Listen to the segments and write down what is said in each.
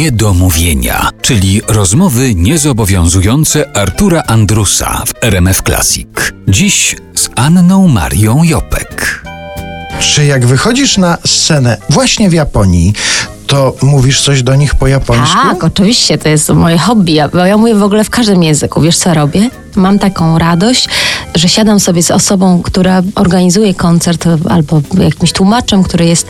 Niedomówienia, czyli rozmowy niezobowiązujące Artura Andrusa w RMF Classic. Dziś z Anną Marią Jopek. Czy jak wychodzisz na scenę właśnie w Japonii, to mówisz coś do nich po japońsku? Tak, oczywiście, to jest moje hobby, ja- bo ja mówię w ogóle w każdym języku. Wiesz co robię? Mam taką radość, że siadam sobie z osobą, która organizuje koncert albo jakimś tłumaczem, który jest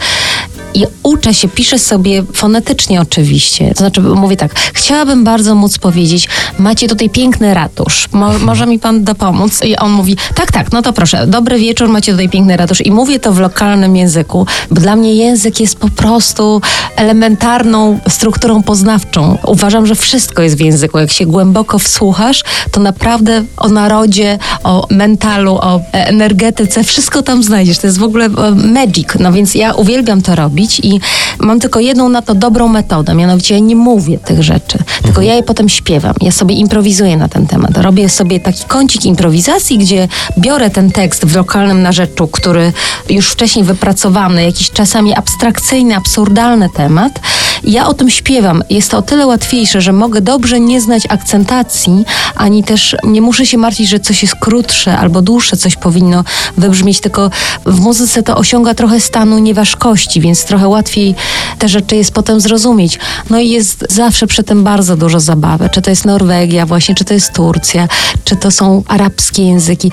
i uczę się, piszę sobie fonetycznie oczywiście. To znaczy mówię tak, chciałabym bardzo móc powiedzieć, macie tutaj piękny ratusz, Mo, może mi pan dopomóc? I on mówi, tak, tak, no to proszę, dobry wieczór, macie tutaj piękny ratusz. I mówię to w lokalnym języku, bo dla mnie język jest po prostu elementarną strukturą poznawczą. Uważam, że wszystko jest w języku. Jak się głęboko wsłuchasz, to naprawdę o narodzie, o mentalu, o energetyce, wszystko tam znajdziesz. To jest w ogóle e, magic. No więc ja uwielbiam to robić i mam tylko jedną na to dobrą metodę, mianowicie ja nie mówię tych rzeczy, tylko ja je potem śpiewam. Ja sobie improwizuję na ten temat. Robię sobie taki kącik improwizacji, gdzie biorę ten tekst w lokalnym narzeczu, który już wcześniej wypracowany, jakiś czasami abstrakcyjny, absurdalny temat. Ja o tym śpiewam. Jest to o tyle łatwiejsze, że mogę dobrze nie znać akcentacji, ani też nie muszę się martwić, że coś jest krótsze albo dłuższe, coś powinno wybrzmieć, tylko w muzyce to osiąga trochę stanu nieważkości, więc trochę łatwiej te rzeczy jest potem zrozumieć. No i jest zawsze przy tym bardzo dużo zabawy. Czy to jest Norwegia właśnie, czy to jest Turcja, czy to są arabskie języki.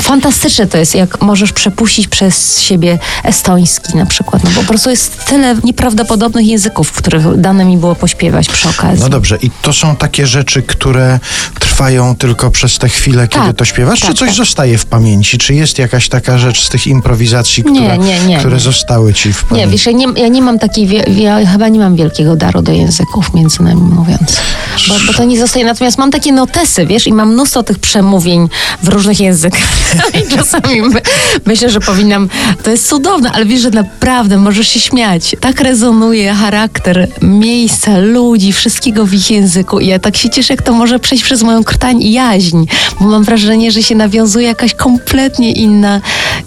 Fantastyczne to jest, jak możesz przepuścić przez siebie estoński na przykład. No bo po prostu jest tyle nieprawdopodobnych języków, których dane mi było pośpiewać przy okazji. No dobrze, i to są takie rzeczy, które trwają tylko przez te chwile, kiedy Tak, to śpiewasz? tak, czy coś tak. zostaje w pamięci? Czy jest jakaś taka rzecz z tych improwizacji, Nie, które, nie, nie, które nie. zostały ci w Nie, pamięci? wiesz, ja nie, ja nie mam takiej, ja chyba nie mam wielkiego daru do języków, między nami mówiąc. Bo, bo to nie zostaje, natomiast mam takie notesy, wiesz, i mam mnóstwo tych przemówień w różnych językach. I czasami my, myślę, że powinnam, to jest cudowne, ale wiesz, że naprawdę możesz się śmiać. Tak rezonuje charakter miejsca, ludzi, wszystkiego w ich języku. I ja tak się cieszę, jak to może przejść przez moją krtań i jaźń, bo mam wrażenie, że się nawiązuje jakaś kompletnie inna,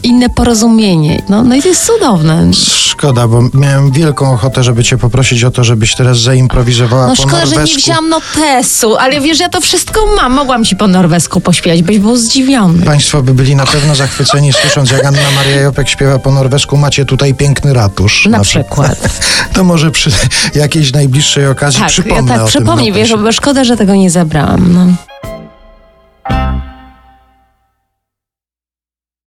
inne porozumienie. No, no i to jest cudowne. Szkoda, bo miałem wielką ochotę, żeby cię poprosić o to, żebyś teraz zaimprowizowała No po szkoda, że nie norwesku. wzięłam notesu, ale wiesz, ja to wszystko mam. Mogłam ci po norwesku pośpiewać, byś był zdziwiony. Państwo by byli na pewno zachwyceni, słysząc jak Anna Maria Jopek śpiewa po norwesku. Macie tutaj piękny ratusz. Na przykład. To może przy jakiejś najbliższej okazji Tak, ja przypomnę tak o tym przypomnij, wiesz, notesie. bo szkoda, że tego nie zabrałam. No.